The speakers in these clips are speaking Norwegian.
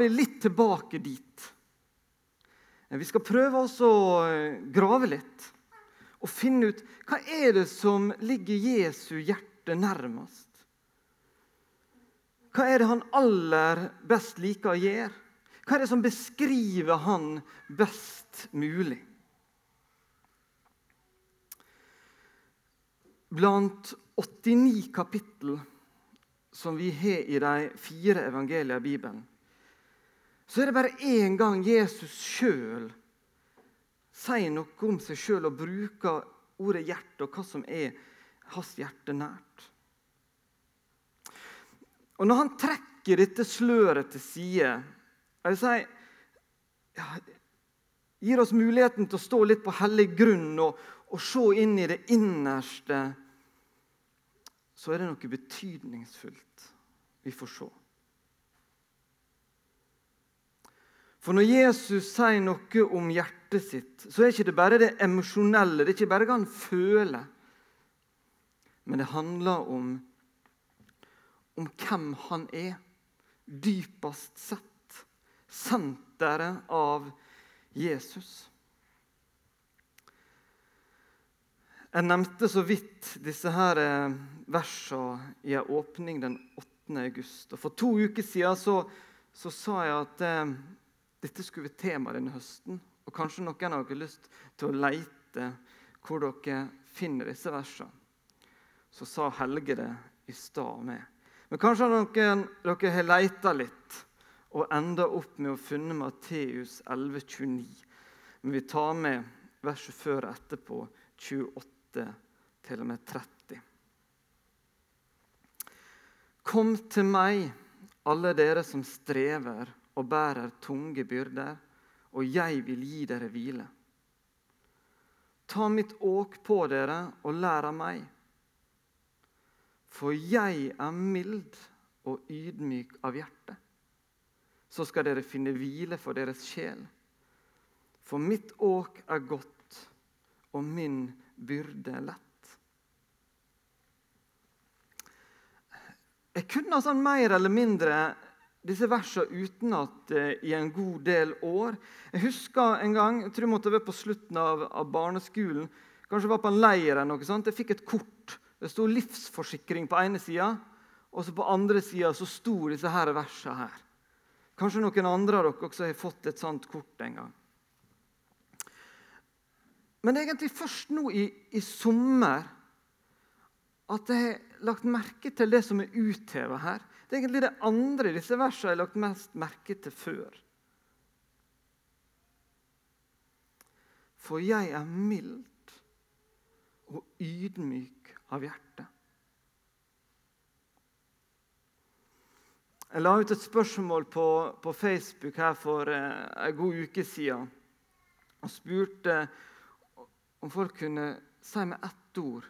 vi litt tilbake dit. Vi skal prøve oss å grave litt og finne ut hva er det som ligger Jesu hjerte nærmest. Hva er det han aller best liker å gjøre? Hva er det som beskriver han best mulig? Blant 89 kapittel som vi har i de fire evangeliene i Bibelen, så er det bare én gang Jesus sjøl sier noe om seg sjøl og bruker ordet hjerte og hva som er hans hjerte nært. Og Når han trekker dette sløret til side jeg si, ja, gir oss muligheten til å stå litt på hellig grunn og, og se inn i det innerste, så er det noe betydningsfullt vi får se. For når Jesus sier noe om hjertet sitt, så er ikke det bare det emosjonelle, det er ikke bare hva han føler. Men det handler om, om hvem han er, dypest sett. Senteret av Jesus. Jeg nevnte så vidt disse her eh, versene i en åpning den 8. august. Og For to uker siden så, så sa jeg at eh, dette skulle være tema denne høsten. Og Kanskje noen av dere har lyst til å leite hvor dere finner disse versene. Så sa Helge det i stad med. Men kanskje noen dere har leita litt og enda opp med å funne Matteus 11,29. Men vi tar med verset før og etterpå, 28 til og med 30. Kom til meg, alle dere som strever og bærer tunge byrder, og jeg vil gi dere hvile. Ta mitt åk på dere og lær av meg. For jeg er mild og ydmyk av hjerte. Så skal dere finne hvile for deres sjel. For mitt åk er godt, og min byrde lett. Jeg kunne altså mer eller mindre disse versene utenat eh, i en god del år. Jeg husker en gang, jeg tror jeg måtte være på slutten av, av barneskolen. Kanskje var på en leir eller noe sånt. Jeg fikk et kort. Det sto 'livsforsikring' på ene sida, og så på andre sida sto disse her versene her. Kanskje noen andre av dere også har fått et sånt kort en gang. Men det er egentlig først nå i, i sommer at jeg har lagt merke til det som er utheva her. Det er egentlig det andre i disse versene jeg har lagt mest merke til før. For jeg er mild og ydmyk av hjerte. Jeg la ut et spørsmål på, på Facebook her for eh, en god uke siden og spurte om folk kunne si med ett ord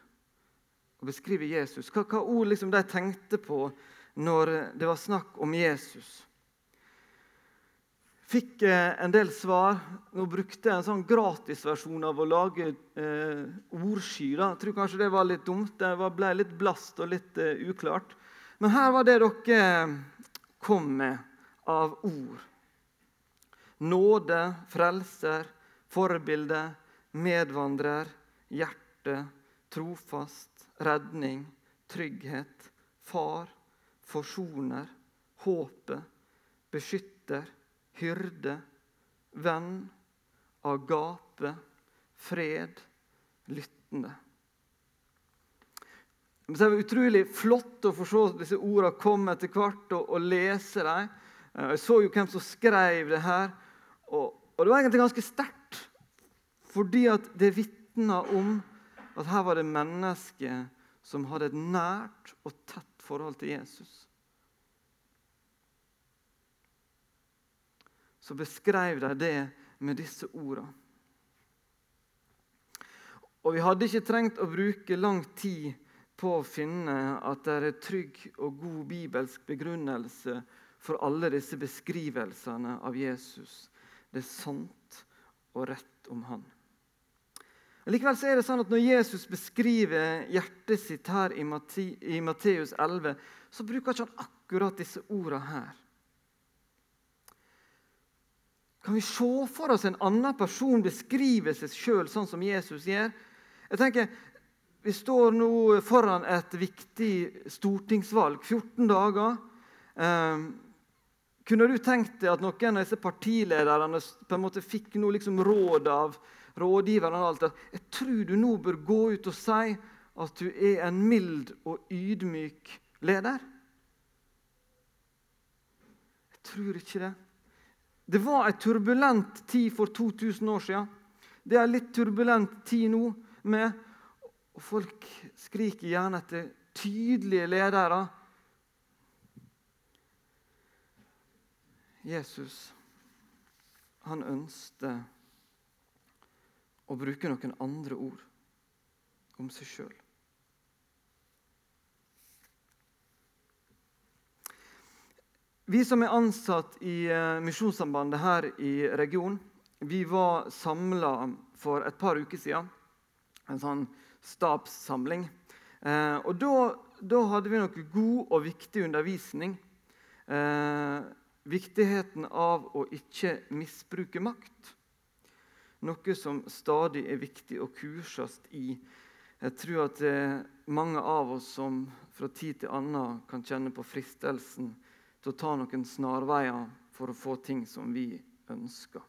og beskrive Jesus. Hva, hva ord liksom de tenkte på når det var snakk om Jesus. Fikk eh, en del svar. Nå brukte jeg en sånn gratisversjon av å lage eh, ordsky. Da. Jeg tror kanskje det var litt dumt. Det ble litt blast og litt eh, uklart. Men her var det dere eh, kom med av ord. Nåde, frelser, forbilde, medvandrer, hjerte, trofast, redning, trygghet, far, forsoner, håpet, beskytter, hyrde, venn, agape, fred, lyttende. Det er utrolig flott å få se disse ordene komme etter hvert og, og lese dem. Eh, jeg så jo hvem som skrev det her. Og, og det var egentlig ganske sterkt, fordi det vitner om at her var det mennesker som hadde et nært og tett forhold til Jesus, så beskrev de det med disse ordene. Og Vi hadde ikke trengt å bruke lang tid på å finne at det er trygg og god bibelsk begrunnelse for alle disse beskrivelsene av Jesus. Det er sant og rett om han. Likevel er det sånn at Når Jesus beskriver hjertet sitt her i, Matteus 11, så bruker ikke han akkurat disse ordene her. Kan vi se for oss en annen person beskrive seg sjøl sånn som Jesus gjør? Jeg tenker, Vi står nå foran et viktig stortingsvalg. 14 dager. Eh, kunne du tenkt deg at noen av disse partilederne på en måte fikk noe liksom råd av rådgiverne? og alt det? Jeg tror du nå bør gå ut og si at du er en mild og ydmyk leder. Jeg tror ikke det. Det var en turbulent tid for 2000 år siden. Det er litt turbulent tid nå. med, og Folk skriker gjerne etter tydelige ledere. Jesus han ønsket å bruke noen andre ord om seg sjøl. Vi som er ansatt i eh, Misjonssambandet her i regionen, vi var samla for et par uker siden. En sånn stabssamling. Eh, og da, hadde vi noe god og viktig undervisning. Eh, viktigheten av å ikke misbruke makt. Noe som stadig er viktig å kurses i. Jeg tror at det er mange av oss som fra tid til annen kan kjenne på fristelsen til å ta noen snarveier for å få ting som vi ønsker.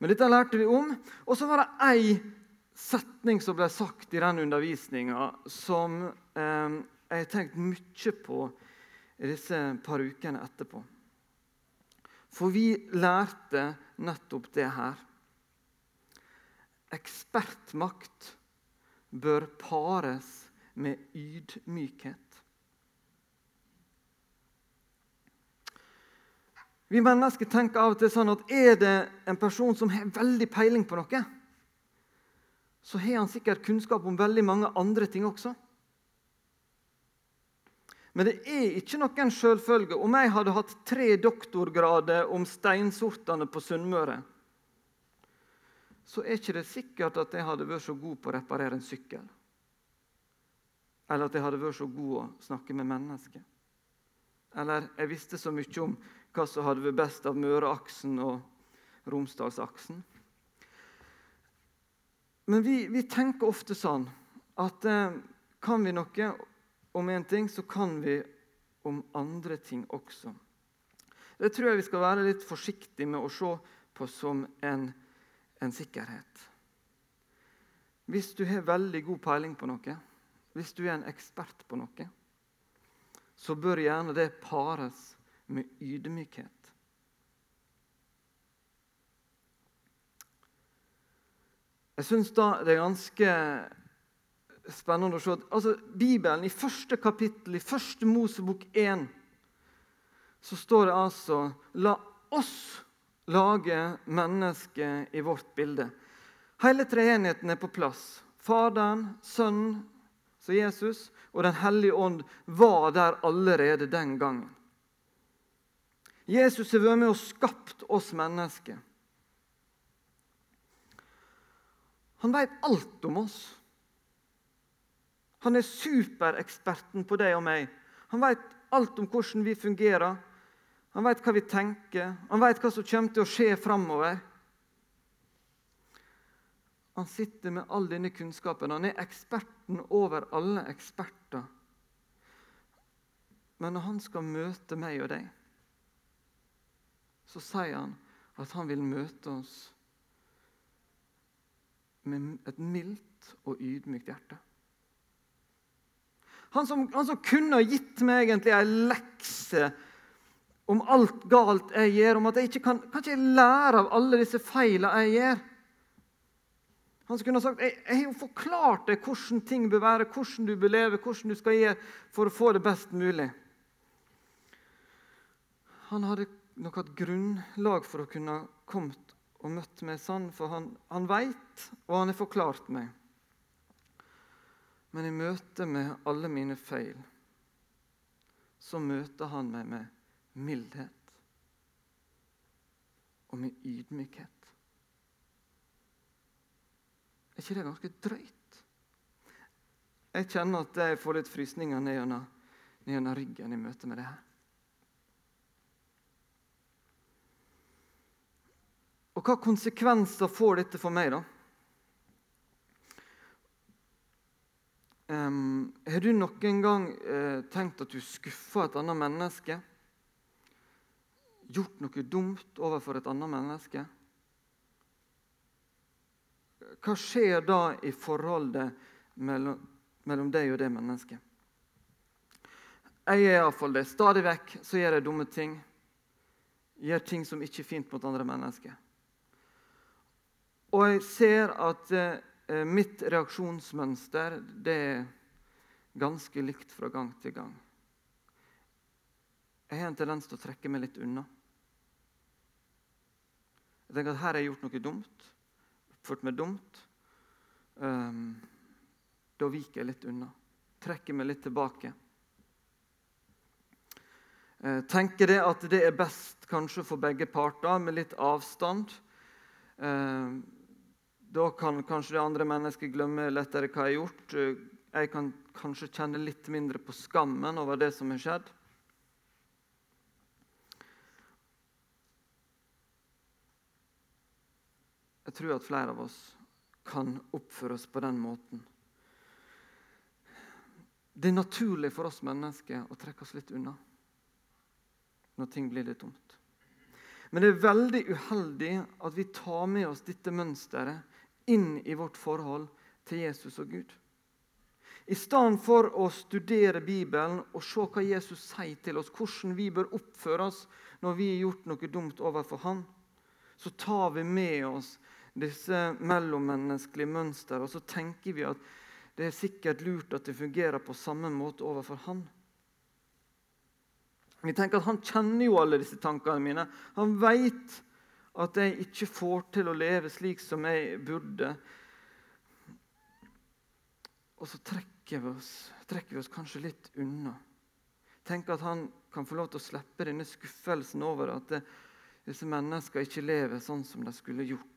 Men dette lærte vi om. Og så var det ei setning som ble sagt i den undervisninga, som eh, jeg har tenkt mye på disse par ukene etterpå. For vi lærte nettopp det her. Ekspertmakt bør pares med ydmykhet. Vi mennesker tenker av og til sånn at er det en person som har veldig peiling på noe, så har han sikkert kunnskap om veldig mange andre ting også. Men det er ikke noen selvfølge. Om jeg hadde hatt tre doktorgrader om steinsortene på Sunnmøre, så er ikke det sikkert at jeg hadde vært så god på å reparere en sykkel. Eller at jeg hadde vært så god å snakke med mennesker. Eller jeg visste så mye om hva som hadde vært best av Møreaksen og Romsdalsaksen. Men vi, vi, tenker ofte sånn at eh, kan vi noe om én ting, så kan vi om andre ting også. Det tror jeg vi skal være litt forsiktige med å se på som en, en sikkerhet. Hvis du har veldig god peiling på noe, hvis du er en ekspert på noe, så bør gjerne det pares med ydmykhet. Jeg syns da det er ganske spennende å se at altså, Bibelen, i første kapittel, i første Mosebok 1, så står det altså La oss lage mennesket i vårt bilde. Hele treenigheten er på plass. Faderen, Sønnen, så Jesus og Den hellige ånd var der allerede den gangen. Jesus har vært med og skapt oss mennesker. Han vet alt om oss. Han er supereksperten på deg og meg. Han vet alt om hvordan vi fungerer. Han vet hva vi tenker, han vet hva som kommer til å skje framover. Han sitter med all denne kunnskapen. Han er eksperten over alle eksperter. Men når han skal møte meg og deg så sier han at han vil møte oss med et mildt og ydmykt hjerte. Han som, han som kunne gitt meg egentlig en lekse om alt galt jeg gjør, om at jeg ikke kan, kan ikke lære av alle disse feilene jeg gjør. Han skulle sagt jeg, jeg har jo forklart deg hvordan ting bør være, hvordan du bør leve, hvordan du skal gjøre for å få det best mulig. Han hadde nok hatt grunnlag for å kunne kommet og møtt meg sånn, for han, han veit, og han har forklart meg. Men i møte med alle mine feil så møter han meg med mildhet og med ydmykhet. Er ikke det ganske drøyt? Jeg kjenner at jeg får litt frysninger ned gjennom ryggen i møte med det her. Og hva konsekvenser får dette for meg, da? Um, har du noen gang uh, tenkt at du skuffer et annet menneske? Gjort noe dumt overfor et annet menneske? Hva skjer da i forholdet mellom, mellom deg og det mennesket? Jeg er iallfall det. Stadig vekk så gjør jeg dumme ting. Gjør ting som ikke er fint mot andre mennesker. Og jeg ser at eh, mitt reaksjonsmønster det er ganske likt fra gang til gang. Jeg har en tendens til å trekke meg litt unna. Jeg tenker at her har jeg gjort noe dumt, oppført meg dumt. Um, da viker jeg litt unna. Trekker meg litt tilbake. Jeg tenker det at det er best kanskje for begge parter, med litt avstand. Um, da kan kanskje det andre mennesket glemme lettere hva jeg har gjort. Jeg kan kanskje kjenne litt mindre på skammen over det som har skjedd. Jeg tror at flere av oss kan oppføre oss på den måten. Det er naturlig for oss mennesker å trekke oss litt unna når ting blir litt tomt. Men det er veldig uheldig at vi tar med oss dette mønsteret inn i vårt forhold til Jesus og Gud. I stedet for å studere Bibelen og se hva Jesus sier til oss, hvordan vi bør oppføre oss når vi har gjort noe dumt overfor Han, så tar vi med oss disse mellommenneskelige mønster, og så tenker vi at det er sikkert lurt at det fungerer på samme måte overfor Han. Vi tenker at Han kjenner jo alle disse tankene mine. Han vet at jeg ikke får til å leve slik som jeg burde. Og så trekker vi oss, trekker vi oss kanskje litt unna. Tenk at han kan få lov til å slippe denne skuffelsen over at det, disse menneskene ikke lever sånn som de skulle gjort.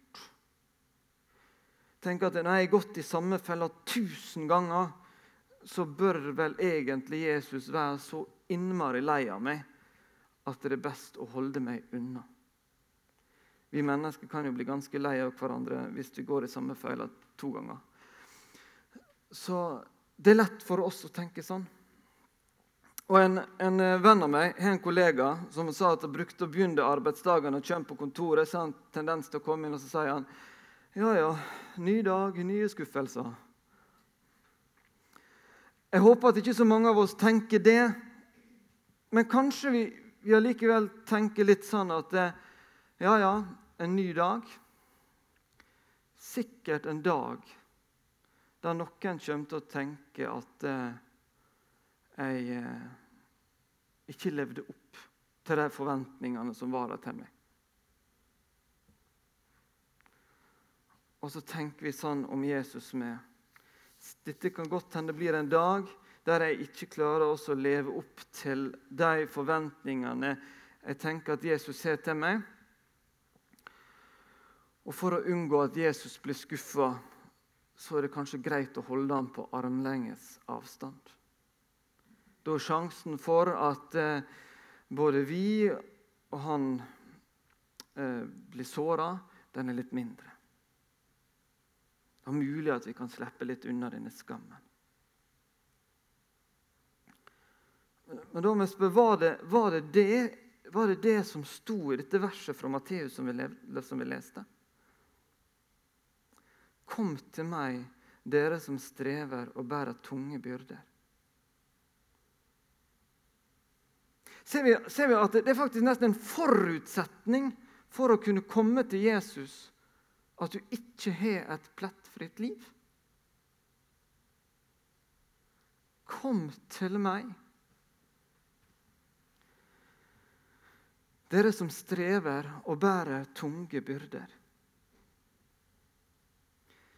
Tenk at Når jeg har gått i samme fella tusen ganger, så bør vel egentlig Jesus være så innmari lei av meg at det er best å holde meg unna. Vi mennesker kan jo bli ganske lei av hverandre hvis vi går i samme feila to ganger. Så det er lett for oss å tenke sånn. Og En, en venn av meg har en kollega som sa at han brukte å begynne arbeidsdagen og kommer på kontoret, så har han tendens til å komme inn og så sier han, ja, ja, ny dag, nye skuffelser. Jeg håper at ikke så mange av oss tenker det, men kanskje vi, vi allikevel tenker litt sånn at ja, ja, en ny dag. Sikkert en dag der noen kommer til å tenke at eh, jeg eh, ikke levde opp til de forventningene som var der til meg. Og så tenker vi sånn om Jesus med Dette kan godt hende det blir en dag der jeg ikke klarer å leve opp til de forventningene jeg tenker at Jesus har til meg. Og For å unngå at Jesus blir skuffa, så er det kanskje greit å holde ham på armlenges avstand. Da er sjansen for at eh, både vi og han eh, blir såra, den er litt mindre. Det er mulig at vi kan slippe litt unna denne skammen. Men da må jeg spørre, var det, var det, det, var det det som sto i dette verset fra Matteus som vi, som vi leste? Kom til meg, dere som strever og bærer tunge byrder. Ser vi, ser vi, at det er faktisk nesten en forutsetning for å kunne komme til Jesus at du ikke har et plettfritt liv? Kom til meg. Dere som strever og bærer tunge byrder.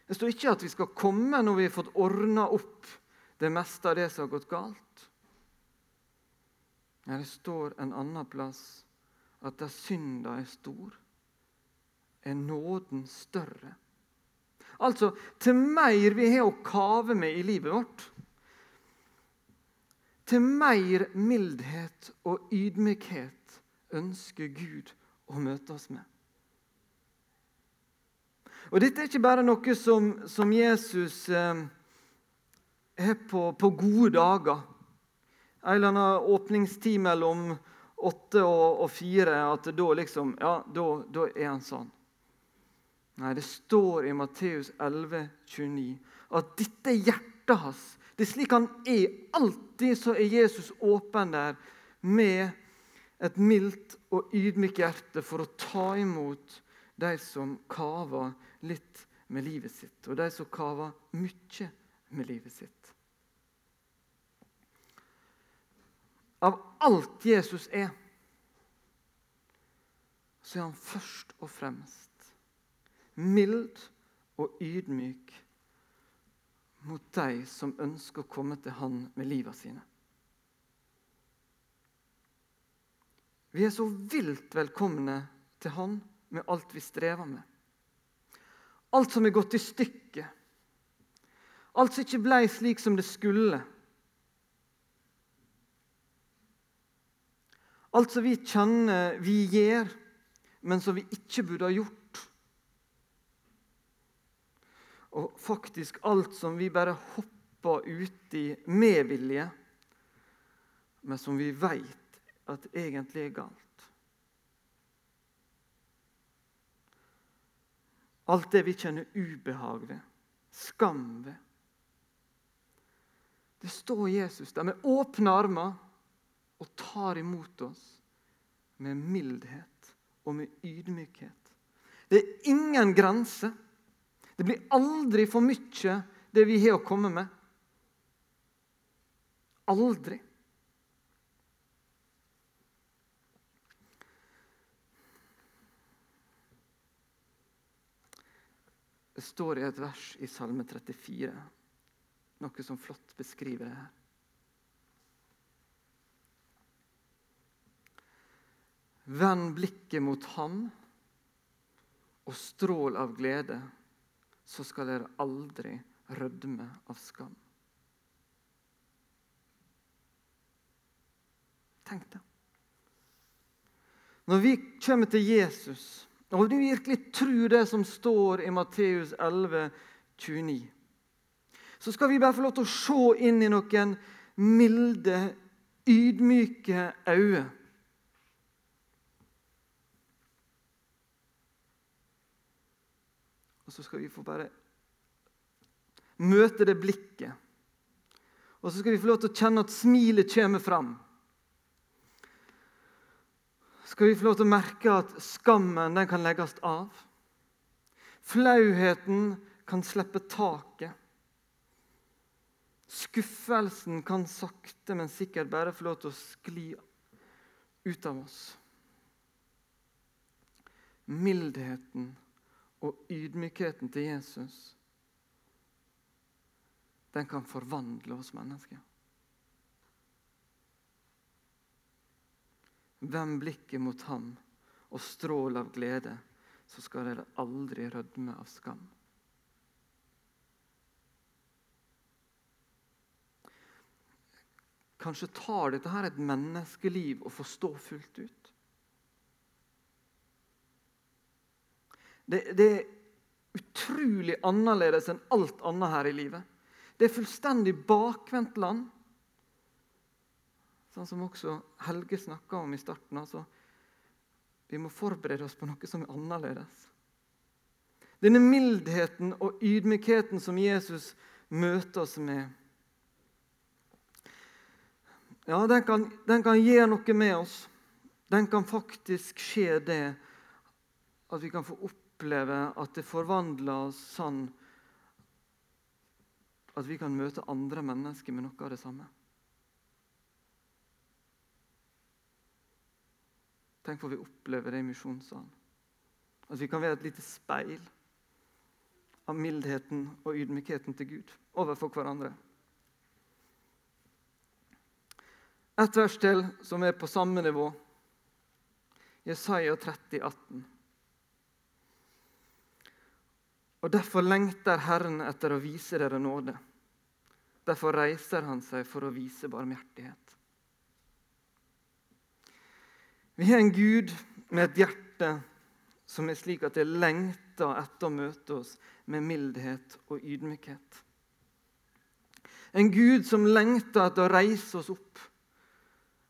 Det står ikke at vi skal komme når vi har fått ordna opp det meste av det som har gått galt. Nei, det står en annen plass at der synda er stor, er nåden større. Altså, til mer vi har å kave med i livet vårt, til mer mildhet og ydmykhet ønsker Gud å møte oss med. Og Dette er ikke bare noe som, som Jesus eh, på, på gode dager. En eller annen åpningstid mellom åtte og, og fire, at da liksom Ja, da er han sånn. Nei, det står i Matteus 11, 29 at dette er hjertet hans. Det er slik han er. Alltid så er Jesus åpen der med et mildt og ydmykt hjerte for å ta imot de som kaver litt med livet sitt, og de som kaver mye med livet sitt. Av alt Jesus er, så er han først og fremst mild og ydmyk mot de som ønsker å komme til Han med livet sine. Vi er så vilt velkomne til Han med alt vi strever med. Alt som er gått i stykker. Alt som ikke ble slik som det skulle. Alt som vi kjenner vi gjør, men som vi ikke burde ha gjort. Og faktisk alt som vi bare hopper uti med vilje, men som vi veit at egentlig er galt. Alt det vi kjenner ubehag ved, skam ved. Det står Jesus der med åpne armer og tar imot oss med mildhet og med ydmykhet. Det er ingen grense det blir aldri for mye, det vi har å komme med. Aldri. Det står i et vers i Salme 34, noe som flott beskriver det her. Vend blikket mot ham og strål av glede så skal dere aldri rødme av skam. Tenk det. Når vi kommer til Jesus, og vi virkelig tror det som står i Matteus 11, 29, så skal vi bare få lov til å se inn i noen milde, ydmyke øyne så skal vi få bare møte det blikket. Og så skal vi få lov til å kjenne at smilet kommer fram. Skal vi få lov til å merke at skammen den kan legges av. Flauheten kan slippe taket. Skuffelsen kan sakte, men sikkert bare få lov til å skli ut av oss. Mildheten og ydmykheten til Jesus, den kan forvandle oss mennesker. Vend blikket mot ham og strål av glede, så skal dere aldri rødme av skam. Kanskje tar dette her et menneskeliv å forstå fullt ut. Det, det er utrolig annerledes enn alt annet her i livet. Det er fullstendig bakvendt land. Sånn som også Helge snakka om i starten. altså. Vi må forberede oss på noe som er annerledes. Denne mildheten og ydmykheten som Jesus møter oss med, ja, den kan, den kan gjøre noe med oss. Den kan faktisk skje det at vi kan få opp opplever at det forvandler oss sånn at vi kan møte andre mennesker med noe av det samme. Tenk hvor vi opplever det i misjonssalen. At vi kan være et lite speil av mildheten og ydmykheten til Gud overfor hverandre. Et vers til som er på samme nivå. Jesaja 30, 18. Og Derfor lengter Herren etter å vise dere nåde. Derfor reiser han seg for å vise barmhjertighet. Vi har en Gud med et hjerte som er slik at det lengter etter å møte oss med mildhet og ydmykhet. En Gud som lengter etter å reise oss opp.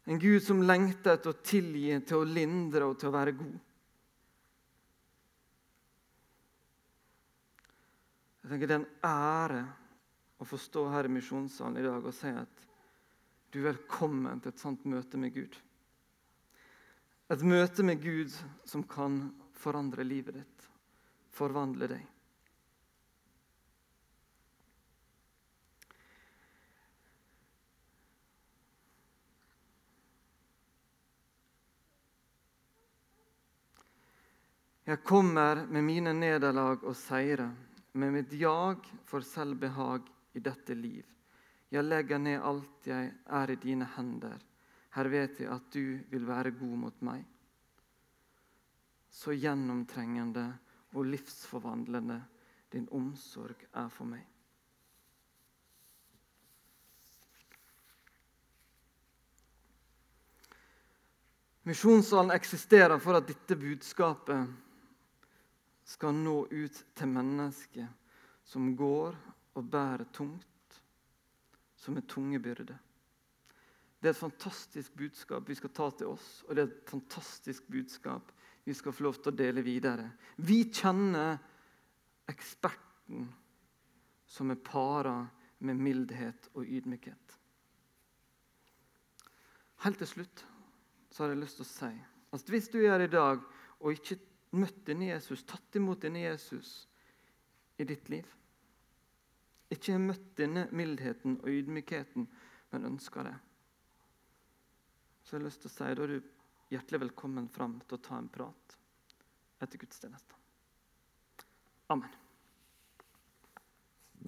En Gud som lengter etter å tilgi, til å lindre og til å være god. Jeg tenker Det er en ære å få stå her i misjonssalen i dag og si at du er velkommen til et sånt møte med Gud. Et møte med Gud som kan forandre livet ditt, forvandle deg. Jeg kommer med mine nederlag og seire, med mitt jag for selvbehag i dette liv. Jeg legger ned alt jeg er i dine hender. Her vet jeg at du vil være god mot meg. Så gjennomtrengende og livsforvandlende din omsorg er for meg. Misjonssalen eksisterer for at dette budskapet skal nå ut til mennesker som går og bærer tungt, som er tunge byrder. Det er et fantastisk budskap vi skal ta til oss, og det er et fantastisk budskap vi skal få lov til å dele videre. Vi kjenner eksperten som er para med mildhet og ydmykhet. Helt til slutt så har jeg lyst til å si at hvis du her i dag og ikke møtt denne Jesus, tatt imot denne Jesus i ditt liv. Ikke har møtt denne mildheten og ydmykheten, men ønsker det. Så jeg har lyst til å si, Da er du hjertelig velkommen fram til å ta en prat etter gudstjenesten. Amen.